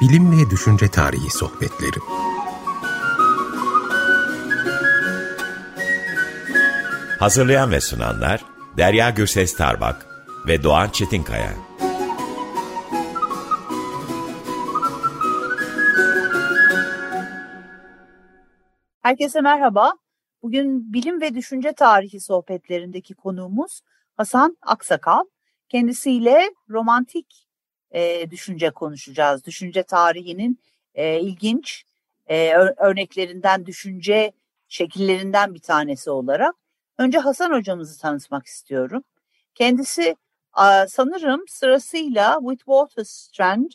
Bilim ve Düşünce Tarihi Sohbetleri Hazırlayan ve sunanlar Derya Gürses Tarbak ve Doğan Çetinkaya. Herkese merhaba. Bugün bilim ve düşünce tarihi sohbetlerindeki konuğumuz Hasan Aksakal. Kendisiyle romantik e, düşünce konuşacağız. Düşünce tarihinin e, ilginç e, örneklerinden, düşünce şekillerinden bir tanesi olarak. Önce Hasan hocamızı tanıtmak istiyorum. Kendisi sanırım sırasıyla Witwatersrand,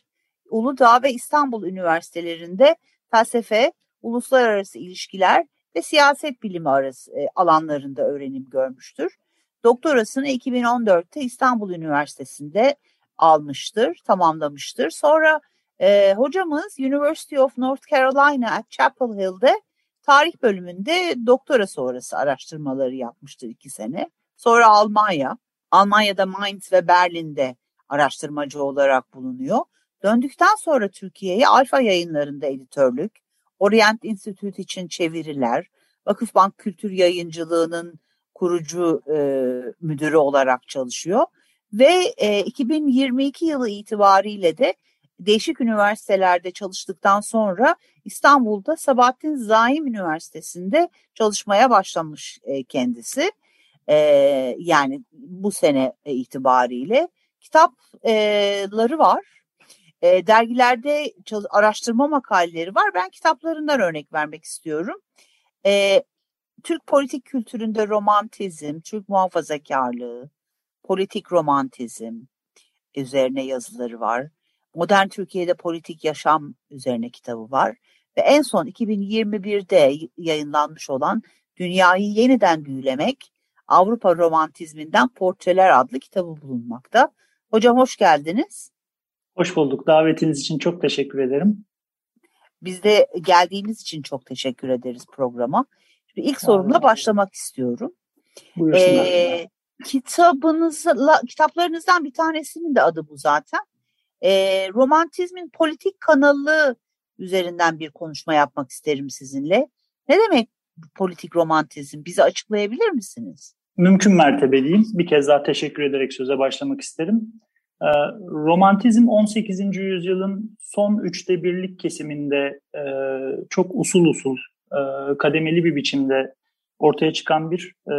Uludağ ve İstanbul Üniversitelerinde felsefe, uluslararası ilişkiler ve siyaset bilimi arası alanlarında öğrenim görmüştür. Doktorasını 2014'te İstanbul Üniversitesi'nde almıştır, tamamlamıştır. Sonra e, hocamız University of North Carolina at Chapel Hill'de tarih bölümünde doktora sonrası araştırmaları yapmıştır iki sene. Sonra Almanya, Almanya'da Mainz ve Berlin'de araştırmacı olarak bulunuyor. Döndükten sonra Türkiye'ye Alfa yayınlarında editörlük, Orient Institute için çeviriler, Vakıfbank Kültür Yayıncılığı'nın kurucu e, müdürü olarak çalışıyor. Ve e, 2022 yılı itibariyle de değişik üniversitelerde çalıştıktan sonra İstanbul'da Sabahattin Zaim Üniversitesi'nde çalışmaya başlamış e, kendisi. E, yani bu sene itibariyle kitapları var. E, dergilerde araştırma makaleleri var. Ben kitaplarından örnek vermek istiyorum. E, Türk politik kültüründe romantizm, Türk muhafazakarlığı, politik romantizm üzerine yazıları var. Modern Türkiye'de politik yaşam üzerine kitabı var. Ve en son 2021'de yayınlanmış olan Dünyayı Yeniden Büyülemek, Avrupa Romantizminden Portreler adlı kitabı bulunmakta. Hocam hoş geldiniz. Hoş bulduk. Davetiniz için çok teşekkür ederim. Biz de geldiğiniz için çok teşekkür ederiz programa. Şimdi ilk sorumla başlamak istiyorum. Buyursunlar. Ee, kitabınızla, kitaplarınızdan bir tanesinin de adı bu zaten. Ee, romantizmin politik kanalı üzerinden bir konuşma yapmak isterim sizinle. Ne demek politik romantizm? Bize açıklayabilir misiniz? Mümkün mertebe diyeyim. Bir kez daha teşekkür ederek söze başlamak isterim. Ee, romantizm 18. yüzyılın son üçte birlik kesiminde e, çok usul usul, e, kademeli bir biçimde ortaya çıkan bir e,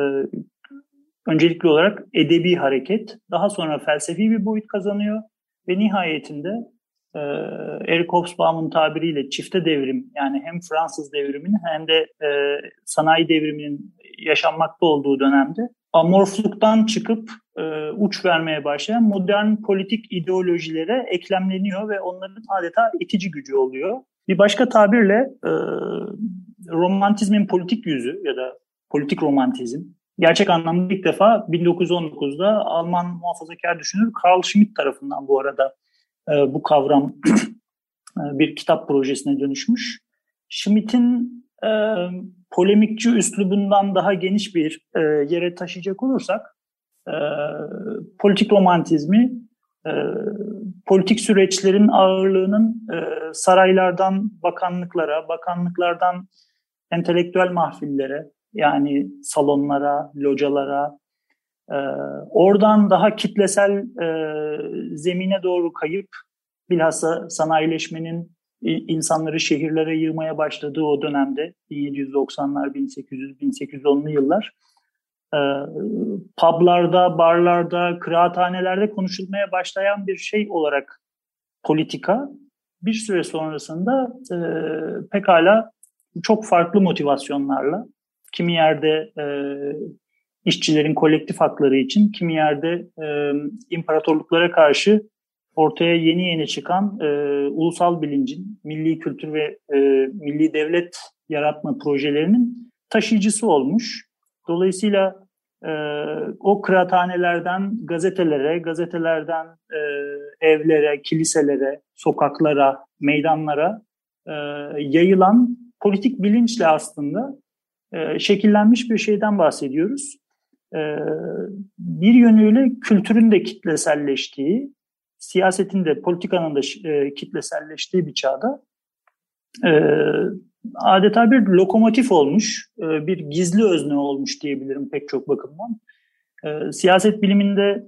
öncelikli olarak edebi hareket. Daha sonra felsefi bir boyut kazanıyor ve nihayetinde Eric Hobsbawm'ın tabiriyle çifte devrim yani hem Fransız devriminin hem de sanayi devriminin yaşanmakta olduğu dönemde amorfluktan çıkıp e, uç vermeye başlayan modern politik ideolojilere eklemleniyor ve onların adeta itici gücü oluyor. Bir başka tabirle e, romantizmin politik yüzü ya da politik romantizm gerçek anlamda ilk defa 1919'da Alman muhafazakar düşünür Karl Schmitt tarafından bu arada e, bu kavram e, bir kitap projesine dönüşmüş. Schmitt'in e, polemikçi üslubundan daha geniş bir e, yere taşıyacak olursak e, politik romantizmi e, politik süreçlerin ağırlığının e, saraylardan bakanlıklara, bakanlıklardan entelektüel mahfillere yani salonlara, localara, e, oradan daha kitlesel e, zemine doğru kayıp bilhassa sanayileşmenin insanları şehirlere yığmaya başladığı o dönemde 1790'lar, 1800, 1810'lu yıllar e, publarda, barlarda, kıraathanelerde konuşulmaya başlayan bir şey olarak politika bir süre sonrasında e, pekala çok farklı motivasyonlarla kimi yerde e, işçilerin kolektif hakları için, kimi yerde e, imparatorluklara karşı ortaya yeni yeni çıkan e, ulusal bilincin, milli kültür ve e, milli devlet yaratma projelerinin taşıyıcısı olmuş. Dolayısıyla e, o kıraathanelerden gazetelere, gazetelerden e, evlere, kiliselere, sokaklara, meydanlara e, yayılan politik bilinçle aslında e, şekillenmiş bir şeyden bahsediyoruz. E, bir yönüyle kültürün de kitleselleştiği, siyasetin de politikanın da e, kitleselleştiği bir çağda e, adeta bir lokomotif olmuş, e, bir gizli özne olmuş diyebilirim pek çok bakımdan. Siyaset biliminde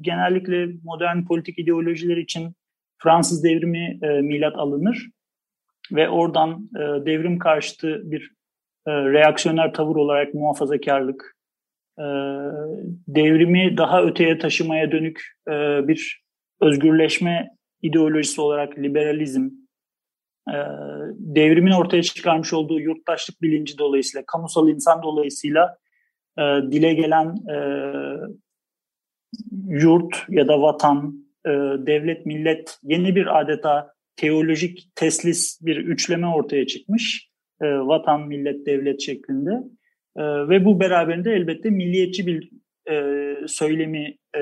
genellikle modern politik ideolojiler için Fransız devrimi milat alınır ve oradan devrim karşıtı bir e, reaksiyoner tavır olarak muhafazakarlık, e, devrimi daha öteye taşımaya dönük e, bir özgürleşme ideolojisi olarak liberalizm, e, devrimin ortaya çıkarmış olduğu yurttaşlık bilinci dolayısıyla, kamusal insan dolayısıyla dile gelen yurt ya da vatan, devlet, millet yeni bir adeta teolojik teslis bir üçleme ortaya çıkmış. E, vatan, millet, devlet şeklinde. E, ve bu beraberinde elbette milliyetçi bir e, söylemi e,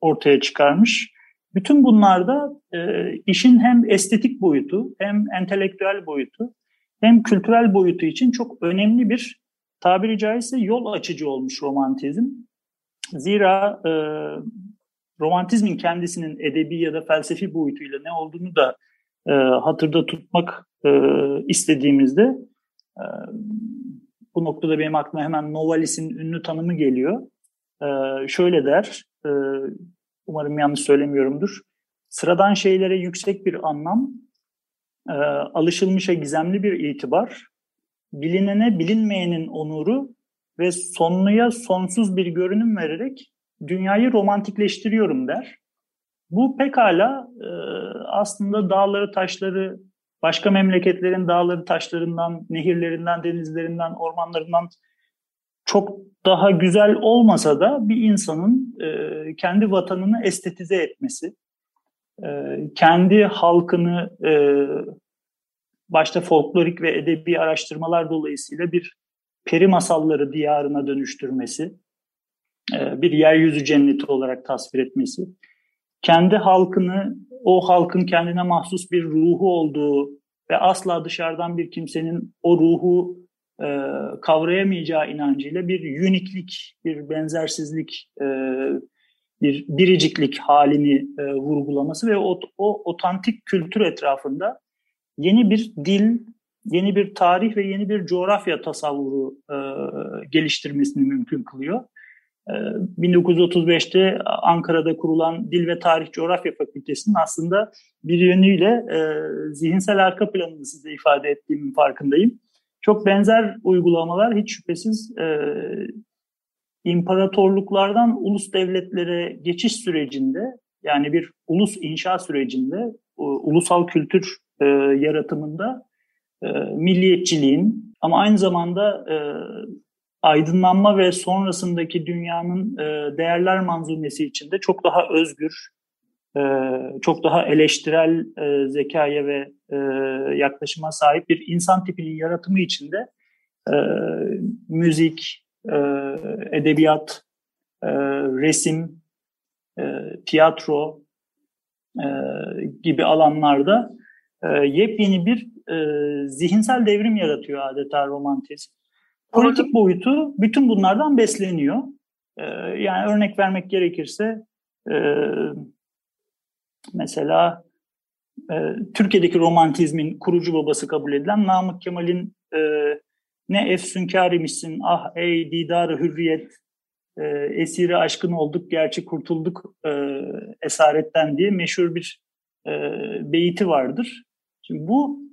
ortaya çıkarmış. Bütün bunlarda e, işin hem estetik boyutu, hem entelektüel boyutu, hem kültürel boyutu için çok önemli bir tabiri caizse yol açıcı olmuş romantizm. Zira e, romantizmin kendisinin edebi ya da felsefi boyutuyla ne olduğunu da e, hatırda tutmak e, istediğimizde e, bu noktada benim aklıma hemen Novalis'in ünlü tanımı geliyor. E, şöyle der, e, umarım yanlış söylemiyorumdur. Sıradan şeylere yüksek bir anlam, e, alışılmışa gizemli bir itibar, bilinene bilinmeyenin onuru ve sonluya sonsuz bir görünüm vererek dünyayı romantikleştiriyorum der. Bu pekala e, aslında dağları, taşları, başka memleketlerin dağları, taşlarından, nehirlerinden, denizlerinden, ormanlarından çok daha güzel olmasa da bir insanın e, kendi vatanını estetize etmesi, e, kendi halkını e, başta folklorik ve edebi araştırmalar dolayısıyla bir peri masalları diyarına dönüştürmesi, e, bir yeryüzü cenneti olarak tasvir etmesi, kendi halkını, o halkın kendine mahsus bir ruhu olduğu ve asla dışarıdan bir kimsenin o ruhu e, kavrayamayacağı inancıyla bir uniklik, bir benzersizlik, e, bir biriciklik halini e, vurgulaması ve o, o otantik kültür etrafında yeni bir dil, yeni bir tarih ve yeni bir coğrafya tasavvuru e, geliştirmesini mümkün kılıyor. 1935'te ee, Ankara'da kurulan Dil ve Tarih Coğrafya Fakültesi'nin aslında bir yönüyle e, zihinsel arka planını size ifade ettiğimin farkındayım. Çok benzer uygulamalar hiç şüphesiz e, imparatorluklardan ulus devletlere geçiş sürecinde yani bir ulus inşa sürecinde ulusal kültür e, yaratımında milliyetçiliğin ama aynı zamanda aydınlanma ve sonrasındaki dünyanın e, değerler manzumesi içinde çok daha özgür, e, çok daha eleştirel e, zekaya ve e, yaklaşıma sahip bir insan tipinin yaratımı içinde e, müzik, e, edebiyat, e, resim, e, tiyatro e, gibi alanlarda e, yepyeni bir e, zihinsel devrim yaratıyor adeta romantizm. Politik boyutu bütün bunlardan besleniyor. Ee, yani örnek vermek gerekirse e, mesela e, Türkiye'deki romantizmin kurucu babası kabul edilen Namık Kemal'in e, ne efsünkârimişsin ah ey didarı hürriyet e, esiri aşkın olduk gerçi kurtulduk e, esaretten diye meşhur bir e, beyti vardır. Şimdi bu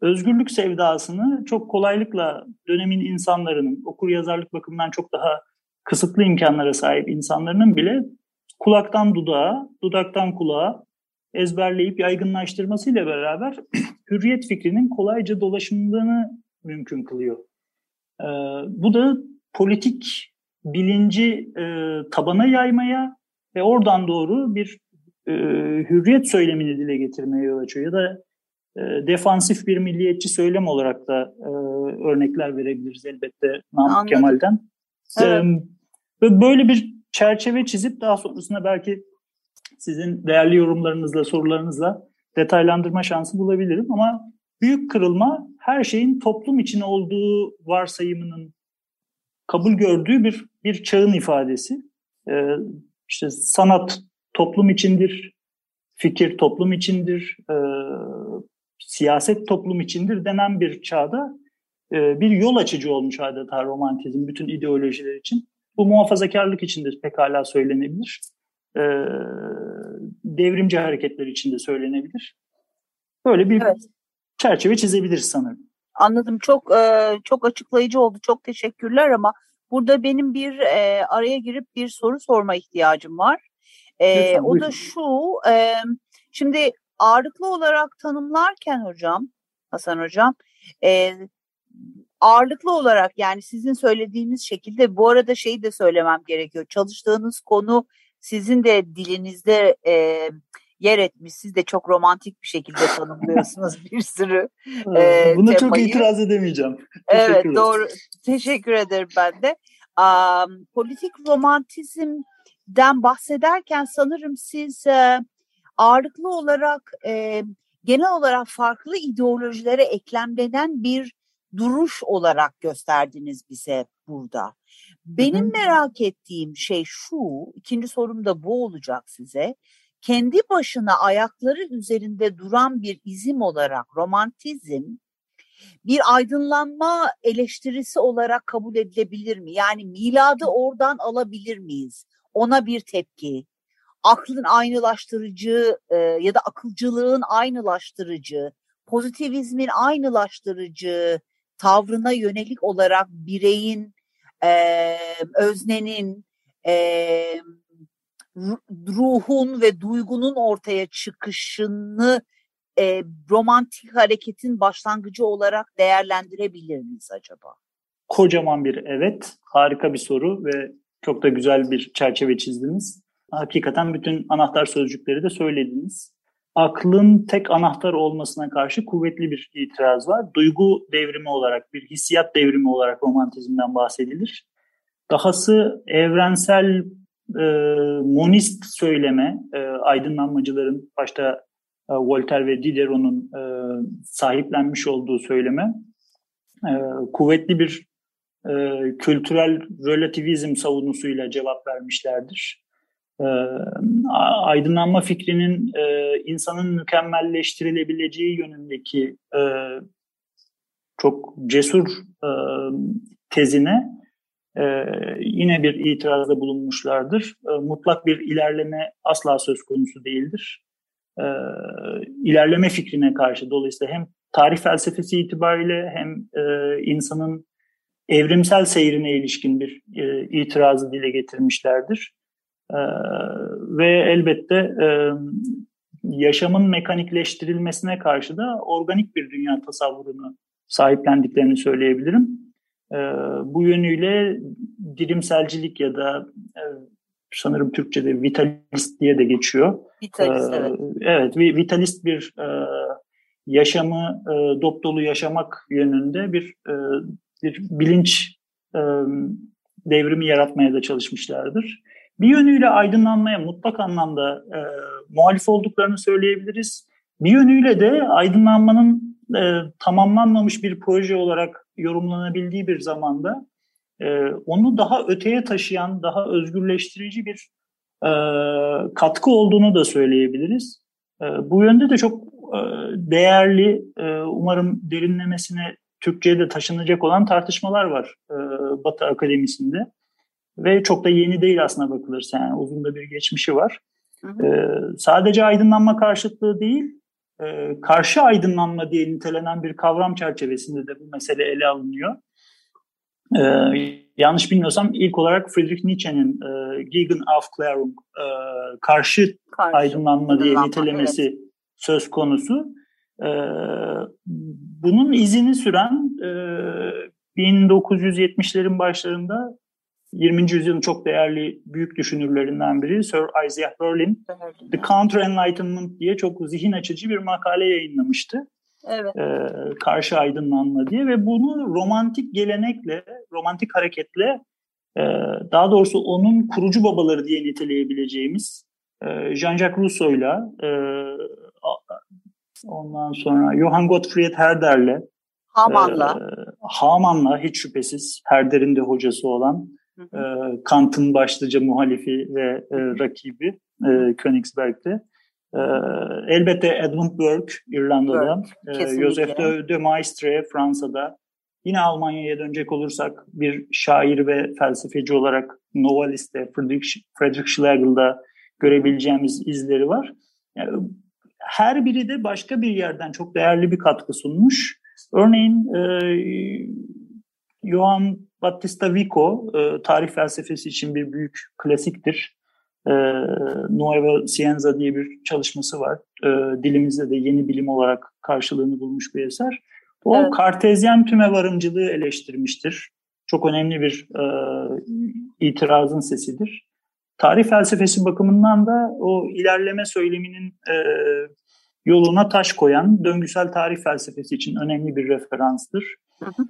özgürlük sevdasını çok kolaylıkla dönemin insanların okur yazarlık bakımından çok daha kısıtlı imkanlara sahip insanların bile kulaktan dudağa, dudaktan kulağa ezberleyip yaygınlaştırmasıyla beraber hürriyet fikrinin kolayca dolaşımını mümkün kılıyor. Ee, bu da politik bilinci e, tabana yaymaya ve oradan doğru bir e, hürriyet söylemini dile getirmeye yol açıyor. Ya da e, defansif bir milliyetçi söylem olarak da e, örnekler verebiliriz elbette Namık Kemal'den. Evet. E, böyle bir çerçeve çizip daha sonrasında belki sizin değerli yorumlarınızla, sorularınızla detaylandırma şansı bulabilirim. Ama büyük kırılma her şeyin toplum içine olduğu varsayımının kabul gördüğü bir bir çağın ifadesi. Ee, işte sanat toplum içindir, fikir toplum içindir, e, siyaset toplum içindir denen bir çağda e, bir yol açıcı olmuş adeta romantizm bütün ideolojiler için. Bu muhafazakarlık için de pekala söylenebilir. E, devrimci hareketler için de söylenebilir. Böyle bir evet. çerçeve çizebiliriz sanırım. Anladım. Çok e, çok açıklayıcı oldu. Çok teşekkürler ama burada benim bir e, araya girip bir soru sorma ihtiyacım var. E, Lütfen, o da şu. E, şimdi ağırlıklı olarak tanımlarken hocam, Hasan hocam, e, ağırlıklı olarak yani sizin söylediğiniz şekilde bu arada şeyi de söylemem gerekiyor. Çalıştığınız konu sizin de dilinizde e, yer etmiş. Siz de çok romantik bir şekilde tanımlıyorsunuz bir sürü e, Buna temayı. çok itiraz edemeyeceğim. evet doğru. Teşekkür ederim ben de. Um, politik romantizmden bahsederken sanırım siz e, ağırlıklı olarak e, genel olarak farklı ideolojilere eklemlenen bir duruş olarak gösterdiniz bize burada. Benim merak ettiğim şey şu, ikinci sorum da bu olacak size. Kendi başına ayakları üzerinde duran bir izim olarak romantizm bir aydınlanma eleştirisi olarak kabul edilebilir mi? Yani miladı oradan alabilir miyiz? Ona bir tepki, aklın aynılaştırıcı e, ya da akılcılığın aynılaştırıcı, pozitivizmin aynılaştırıcı tavrına yönelik olarak bireyin, e, öznenin, e, ruhun ve duygunun ortaya çıkışını e, romantik hareketin başlangıcı olarak değerlendirebilir miyiz acaba? Kocaman bir evet, harika bir soru ve çok da güzel bir çerçeve çizdiniz. Hakikaten bütün anahtar sözcükleri de söylediniz. Aklın tek anahtar olmasına karşı kuvvetli bir itiraz var. Duygu devrimi olarak, bir hissiyat devrimi olarak romantizmden bahsedilir. Dahası evrensel e, monist söyleme, e, aydınlanmacıların başta e, Voltaire ve Diderot'un e, sahiplenmiş olduğu söyleme, e, kuvvetli bir e, kültürel relativizm savunusuyla cevap vermişlerdir e, aydınlanma fikrinin e, insanın mükemmelleştirilebileceği yönündeki e, çok cesur e, tezine e, yine bir itirazda bulunmuşlardır. E, mutlak bir ilerleme asla söz konusu değildir. E, ilerleme fikrine karşı dolayısıyla hem tarih felsefesi itibariyle hem e, insanın evrimsel seyrine ilişkin bir e, itirazı dile getirmişlerdir. Ee, ve elbette e, yaşamın mekanikleştirilmesine karşı da organik bir dünya tasavvurunu sahiplendiklerini söyleyebilirim. E, bu yönüyle dirimselcilik ya da e, sanırım Türkçe'de vitalist diye de geçiyor. Vitalist, e, evet. Evet, vitalist bir e, yaşamı e, dop dolu yaşamak yönünde bir e, bir bilinç e, devrimi yaratmaya da çalışmışlardır bir yönüyle aydınlanmaya mutlak anlamda e, muhalif olduklarını söyleyebiliriz. Bir yönüyle de aydınlanmanın e, tamamlanmamış bir proje olarak yorumlanabildiği bir zamanda e, onu daha öteye taşıyan, daha özgürleştirici bir e, katkı olduğunu da söyleyebiliriz. E, bu yönde de çok e, değerli, e, umarım derinlemesine Türkçe'ye de taşınacak olan tartışmalar var e, Batı Akademisi'nde. Ve çok da yeni değil aslında bakılırsa yani uzun da bir geçmişi var. Hı hı. Ee, sadece aydınlanma karşıtlığı değil, e, karşı aydınlanma diye nitelenen bir kavram çerçevesinde de bu mesele ele alınıyor. Ee, yanlış bilmiyorsam ilk olarak Friedrich Nietzsche'nin e, Gegenaufklärung, e, karşı, karşı aydınlanma diye nitelemesi evet. söz konusu. E, bunun izini süren e, 1970'lerin başlarında 20. yüzyılın çok değerli büyük düşünürlerinden biri Sir Isaiah Berlin The Counter-Enlightenment diye çok zihin açıcı bir makale yayınlamıştı. Evet. Ee, karşı aydınlanma diye ve bunu romantik gelenekle, romantik hareketle e, daha doğrusu onun kurucu babaları diye niteleyebileceğimiz e, Jean-Jacques Rousseau'yla e, ondan sonra Johann Gottfried Herder'le Haman'la e, Haman'la hiç şüphesiz Herder'in de hocası olan E, Kant'ın başlıca muhalifi ve e, rakibi e, Königsberg'de. E, elbette Edmund Burke İrlanda'da, Burke, e, Joseph de, de Maistre Fransa'da. Yine Almanya'ya dönecek olursak bir şair ve felsefeci olarak Novalist'te, Friedrich, Friedrich Schlegel'da görebileceğimiz izleri var. Yani her biri de başka bir yerden çok değerli bir katkı sunmuş. Örneğin e, Johann Battista Vico e, tarih felsefesi için bir büyük klasiktir. E, Nueva Scienza diye bir çalışması var. E, dilimizde de yeni bilim olarak karşılığını bulmuş bir eser. O evet. kartezyen tüme varımcılığı eleştirmiştir. Çok önemli bir e, itirazın sesidir. Tarih felsefesi bakımından da o ilerleme söyleminin e, yoluna taş koyan döngüsel tarih felsefesi için önemli bir referanstır. Hı hı.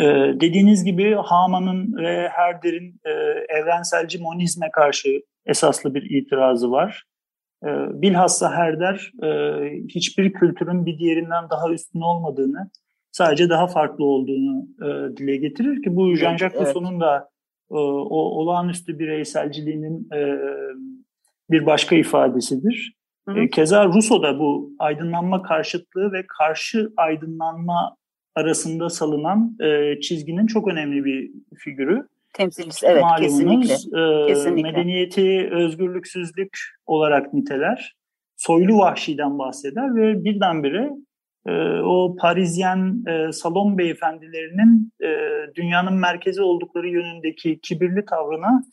Ee, dediğiniz gibi Haman'ın ve Herder'in e, evrenselci monizme karşı esaslı bir itirazı var. E, bilhassa Herder e, hiçbir kültürün bir diğerinden daha üstün olmadığını, sadece daha farklı olduğunu e, dile getirir ki bu Jean-Jacques Rousseau'nun da e, o olağanüstü bireyselciliğinin e, bir başka ifadesidir. Hı hı. Keza Rousseau da bu aydınlanma karşıtlığı ve karşı aydınlanma arasında salınan e, çizginin çok önemli bir figürü. Temsilcisi evet Malumunuz, kesinlikle. E, kesinlikle. Medeniyeti özgürlüksüzlük olarak niteler. Soylu vahşiden bahseder ve birdenbire e, o Parisyen e, salon beyefendilerinin e, dünyanın merkezi oldukları yönündeki kibirli tavrına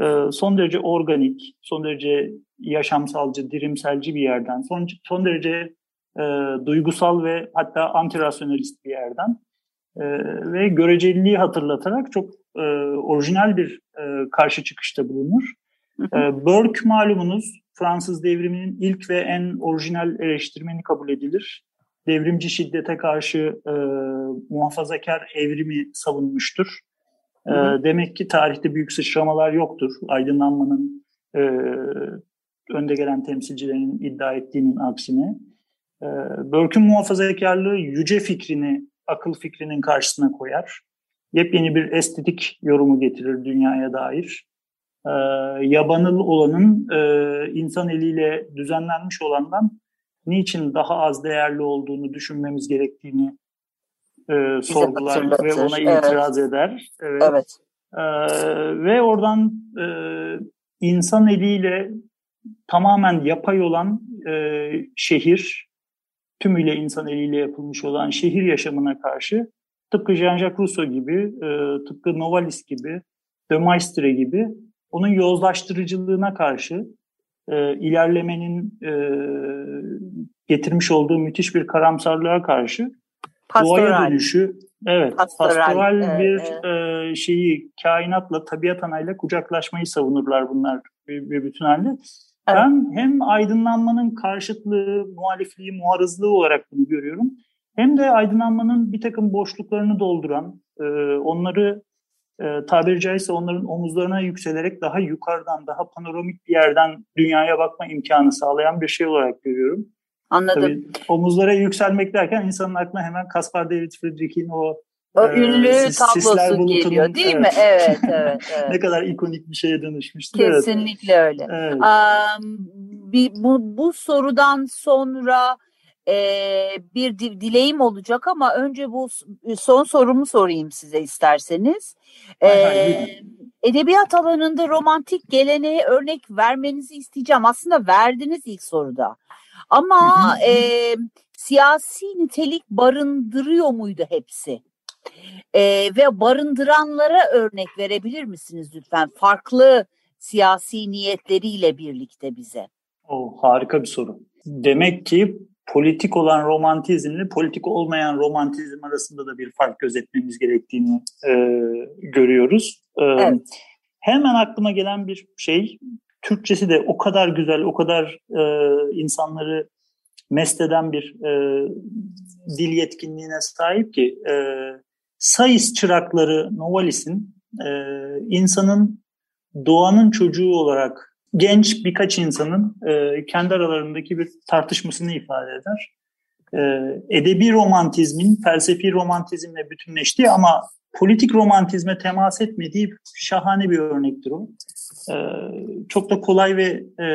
e, son derece organik, son derece yaşamsalcı, dirimselci bir yerden, son, son derece e, duygusal ve hatta antirasyonalist bir yerden e, ve göreceliliği hatırlatarak çok e, orijinal bir e, karşı çıkışta bulunur. E, Burke malumunuz Fransız devriminin ilk ve en orijinal eleştirmeni kabul edilir. Devrimci şiddete karşı e, muhafazakar evrimi savunmuştur. E, demek ki tarihte büyük sıçramalar yoktur. Aydınlanmanın e, önde gelen temsilcilerinin iddia ettiğinin aksine. E, Burke'ün muhafazakarlığı yüce fikrini, akıl fikrinin karşısına koyar. Yepyeni bir estetik yorumu getirir dünyaya dair. E, yabanıl olanın e, insan eliyle düzenlenmiş olandan niçin daha az değerli olduğunu düşünmemiz gerektiğini e, sorgular ve ona itiraz evet. eder. Evet. evet. E, ve oradan e, insan eliyle tamamen yapay olan e, şehir, tümüyle insan eliyle yapılmış olan şehir yaşamına karşı tıpkı Jean-Jacques Rousseau gibi, e, tıpkı Novalis gibi, De Maistre gibi onun yozlaştırıcılığına karşı e, ilerlemenin e, getirmiş olduğu müthiş bir karamsarlığa karşı pastoral. doğaya dönüşü evet pastoral, pastoral bir e, şeyi kainatla tabiat anayla kucaklaşmayı savunurlar bunlar bir, bir bütün halde. Evet. Ben hem aydınlanmanın karşıtlığı, muhalifliği, muharızlığı olarak bunu görüyorum. Hem de aydınlanmanın bir takım boşluklarını dolduran, e, onları e, tabiri caizse onların omuzlarına yükselerek daha yukarıdan, daha panoramik bir yerden dünyaya bakma imkanı sağlayan bir şey olarak görüyorum. Anladım. Tabii, omuzlara yükselmek derken insanın aklına hemen Caspar David Friedrich'in o o e, ünlü sis, tablosu geliyor değil evet. mi? Evet, evet, evet. ne kadar ikonik bir şeye dönüşmüştü. Kesinlikle evet. öyle. Evet. Um, bir, bu, bu sorudan sonra e, bir dileğim olacak ama önce bu son sorumu sorayım size isterseniz. E, edebiyat alanında romantik geleneğe örnek vermenizi isteyeceğim. Aslında verdiniz ilk soruda. Ama e, siyasi nitelik barındırıyor muydu hepsi? E, ve barındıranlara örnek verebilir misiniz lütfen? Farklı siyasi niyetleriyle birlikte bize. O harika bir soru. Demek ki politik olan romantizmle politik olmayan romantizm arasında da bir fark gözetmemiz gerektiğini e, görüyoruz. E, evet. Hemen aklıma gelen bir şey, Türkçesi de o kadar güzel, o kadar e, insanları mest eden bir e, dil yetkinliğine sahip ki e, Sayıs çırakları Novalis'in e, insanın doğanın çocuğu olarak genç birkaç insanın e, kendi aralarındaki bir tartışmasını ifade eder. E, edebi romantizmin felsefi romantizmle bütünleştiği ama politik romantizme temas etmediği şahane bir örnektir o. E, çok da kolay ve e,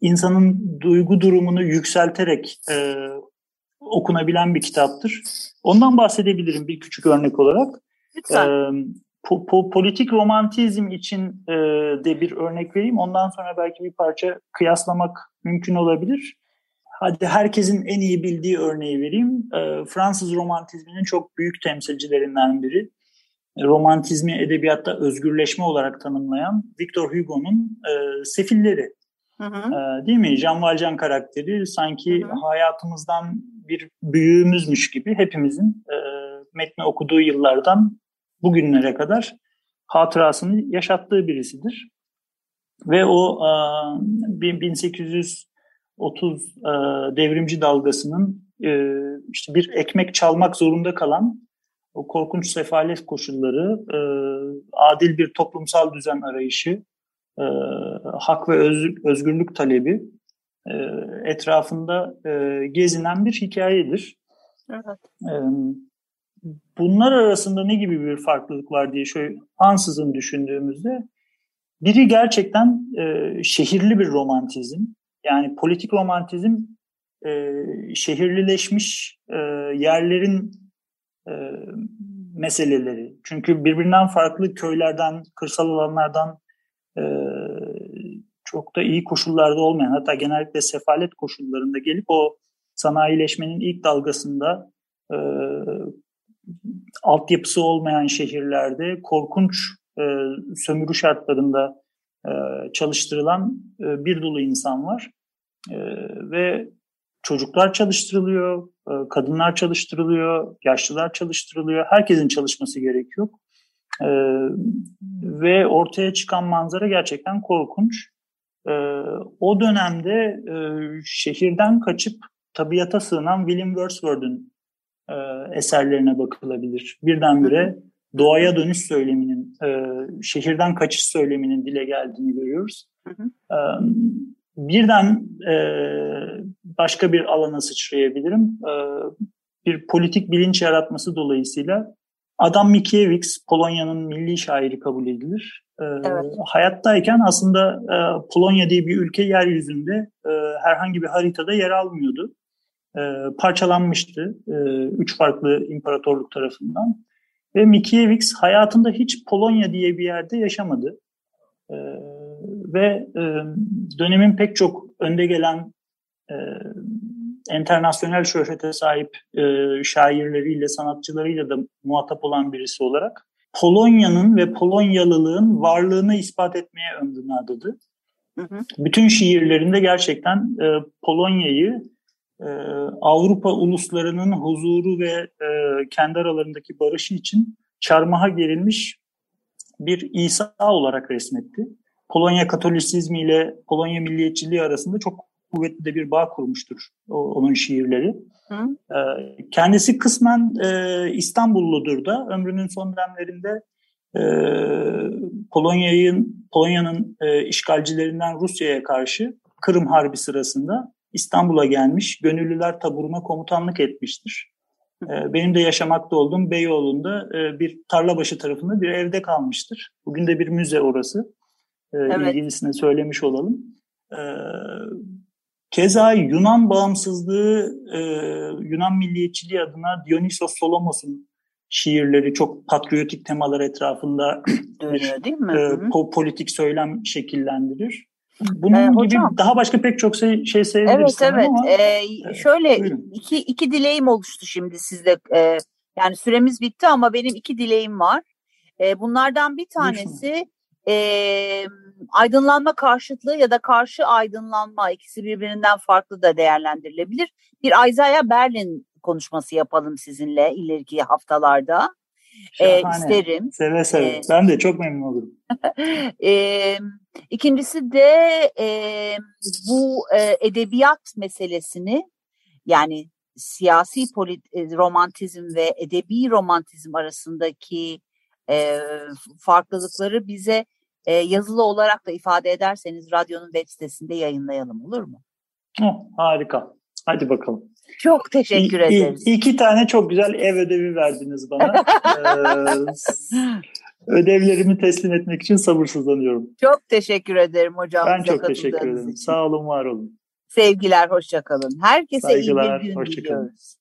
insanın duygu durumunu yükselterek e, okunabilen bir kitaptır. Ondan bahsedebilirim bir küçük örnek olarak. Lütfen. E, po, po, politik romantizm için e, de bir örnek vereyim. Ondan sonra belki bir parça kıyaslamak mümkün olabilir. Hadi herkesin en iyi bildiği örneği vereyim. E, Fransız romantizminin çok büyük temsilcilerinden biri. E, romantizmi edebiyatta özgürleşme olarak tanımlayan Victor Hugo'nun e, Sefilleri. Hı hı. Değil mi? Jean Valjean karakteri sanki hı hı. hayatımızdan bir büyüğümüzmüş gibi hepimizin e, metni okuduğu yıllardan bugünlere kadar hatırasını yaşattığı birisidir. Ve o e, 1830 e, devrimci dalgasının e, işte bir ekmek çalmak zorunda kalan o korkunç sefalet koşulları, e, adil bir toplumsal düzen arayışı, e, hak ve öz, özgürlük talebi e, etrafında e, gezinen bir hikayedir. Evet. E, bunlar arasında ne gibi bir farklılık var diye şöyle ansızın düşündüğümüzde biri gerçekten e, şehirli bir romantizm. Yani politik romantizm e, şehirlileşmiş e, yerlerin e, meseleleri. Çünkü birbirinden farklı köylerden, kırsal alanlardan e, çok da iyi koşullarda olmayan hatta genellikle sefalet koşullarında gelip o sanayileşmenin ilk dalgasında e, altyapısı olmayan şehirlerde korkunç e, sömürü şartlarında e, çalıştırılan e, bir dolu insan var. E, ve çocuklar çalıştırılıyor, e, kadınlar çalıştırılıyor, yaşlılar çalıştırılıyor. Herkesin çalışması gerekiyor. E, ve ortaya çıkan manzara gerçekten korkunç. E, o dönemde e, şehirden kaçıp tabiata sığınan William Wordsworth'un e, eserlerine bakılabilir. Birdenbire doğaya dönüş söyleminin, e, şehirden kaçış söyleminin dile geldiğini görüyoruz. Hı hı. E, birden e, başka bir alana sıçrayabilirim. E, bir politik bilinç yaratması dolayısıyla Adam Mickiewicz Polonya'nın milli şairi kabul edilir. E, evet. Hayattayken aslında e, Polonya diye bir ülke yeryüzünde e, herhangi bir haritada yer almıyordu e, parçalanmıştı e, üç farklı imparatorluk tarafından. Ve Mickiewicz hayatında hiç Polonya diye bir yerde yaşamadı. E, ve e, dönemin pek çok önde gelen e, internasyonel şöhrete sahip e, şairleriyle, sanatçılarıyla da muhatap olan birisi olarak Polonya'nın ve Polonyalılığın varlığını ispat etmeye ömrünü adadı. Hı hı. Bütün şiirlerinde gerçekten e, Polonya'yı e, Avrupa uluslarının huzuru ve e, kendi aralarındaki barışı için çarmıha gerilmiş bir İsa olarak resmetti. Polonya Katolisizmi ile Polonya milliyetçiliği arasında çok kuvvetli de bir bağ kurmuştur o, onun şiirleri. Hı. E, kendisi kısmen e, İstanbulludur da ömrünün son dönemlerinde e, Polonya'nın Polonya'nın e, işgalcilerinden Rusya'ya karşı Kırım Harbi sırasında İstanbul'a gelmiş, gönüllüler taburuna komutanlık etmiştir. Ee, benim de yaşamakta olduğum Beyoğlu'nda e, bir tarlabaşı tarafında bir evde kalmıştır. Bugün de bir müze orası. Ee, evet. İlgilisine söylemiş olalım. Ee, keza Yunan bağımsızlığı, e, Yunan milliyetçiliği adına Dionysos Solomos'un şiirleri çok patriotik temalar etrafında Dönüyor, değil mi? E, politik söylem şekillendirir. Bunun ee, hocam, gibi daha başka pek çok şey, şey sayabiliriz. Evet evet. Ama, ee, şöyle iki, iki dileğim oluştu şimdi sizde. Ee, yani süremiz bitti ama benim iki dileğim var. Ee, bunlardan bir tanesi e, aydınlanma karşıtlığı ya da karşı aydınlanma ikisi birbirinden farklı da değerlendirilebilir. Bir Isaiah Berlin konuşması yapalım sizinle ileriki haftalarda e, isterim. Seve seve. E, ben de çok memnun olurum. e, ikincisi de e, bu e, edebiyat meselesini yani siyasi polit, e, romantizm ve edebi romantizm arasındaki e, farklılıkları bize e, yazılı olarak da ifade ederseniz radyonun web sitesinde yayınlayalım olur mu? Oh, harika. Hadi bakalım. Çok teşekkür İ, ederiz. İki tane çok güzel ev ödevi verdiniz bana. ee, ödevlerimi teslim etmek için sabırsızlanıyorum. Çok teşekkür ederim hocam. Ben çok teşekkür ederim. için. Sağ olun, var olun. Sevgiler, hoşça kalın. Herkese Saygılar, iyi bir gün diliyoruz.